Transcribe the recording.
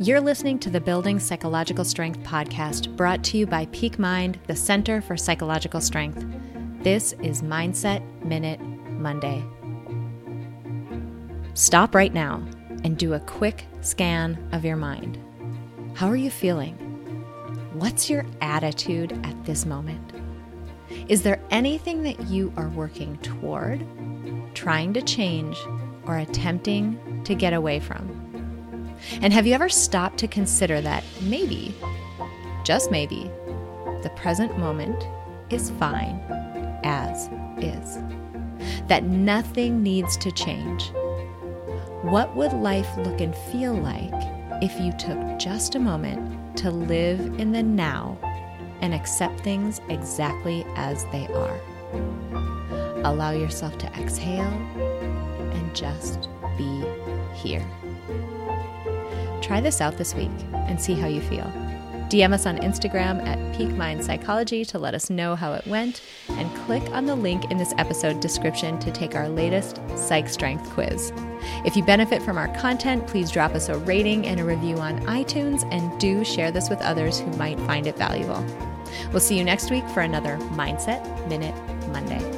You're listening to the Building Psychological Strength podcast brought to you by Peak Mind, the Center for Psychological Strength. This is Mindset Minute Monday. Stop right now and do a quick scan of your mind. How are you feeling? What's your attitude at this moment? Is there anything that you are working toward, trying to change, or attempting to get away from? And have you ever stopped to consider that maybe, just maybe, the present moment is fine as is? That nothing needs to change? What would life look and feel like if you took just a moment to live in the now and accept things exactly as they are? Allow yourself to exhale and just be here. Try this out this week and see how you feel. DM us on Instagram at Peak Mind Psychology to let us know how it went, and click on the link in this episode description to take our latest Psych Strength quiz. If you benefit from our content, please drop us a rating and a review on iTunes, and do share this with others who might find it valuable. We'll see you next week for another Mindset Minute Monday.